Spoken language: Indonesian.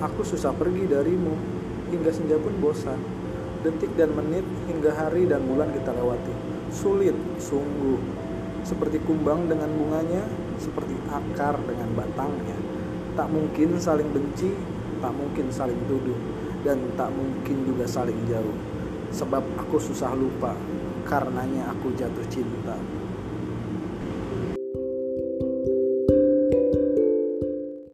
Aku susah pergi darimu, hingga senja pun bosan. Detik dan menit hingga hari dan bulan kita lewati. Sulit, sungguh. Seperti kumbang dengan bunganya, seperti akar dengan batangnya. Tak mungkin saling benci, tak mungkin saling tuduh, dan tak mungkin juga saling jauh. Sebab aku susah lupa, karenanya aku jatuh cinta.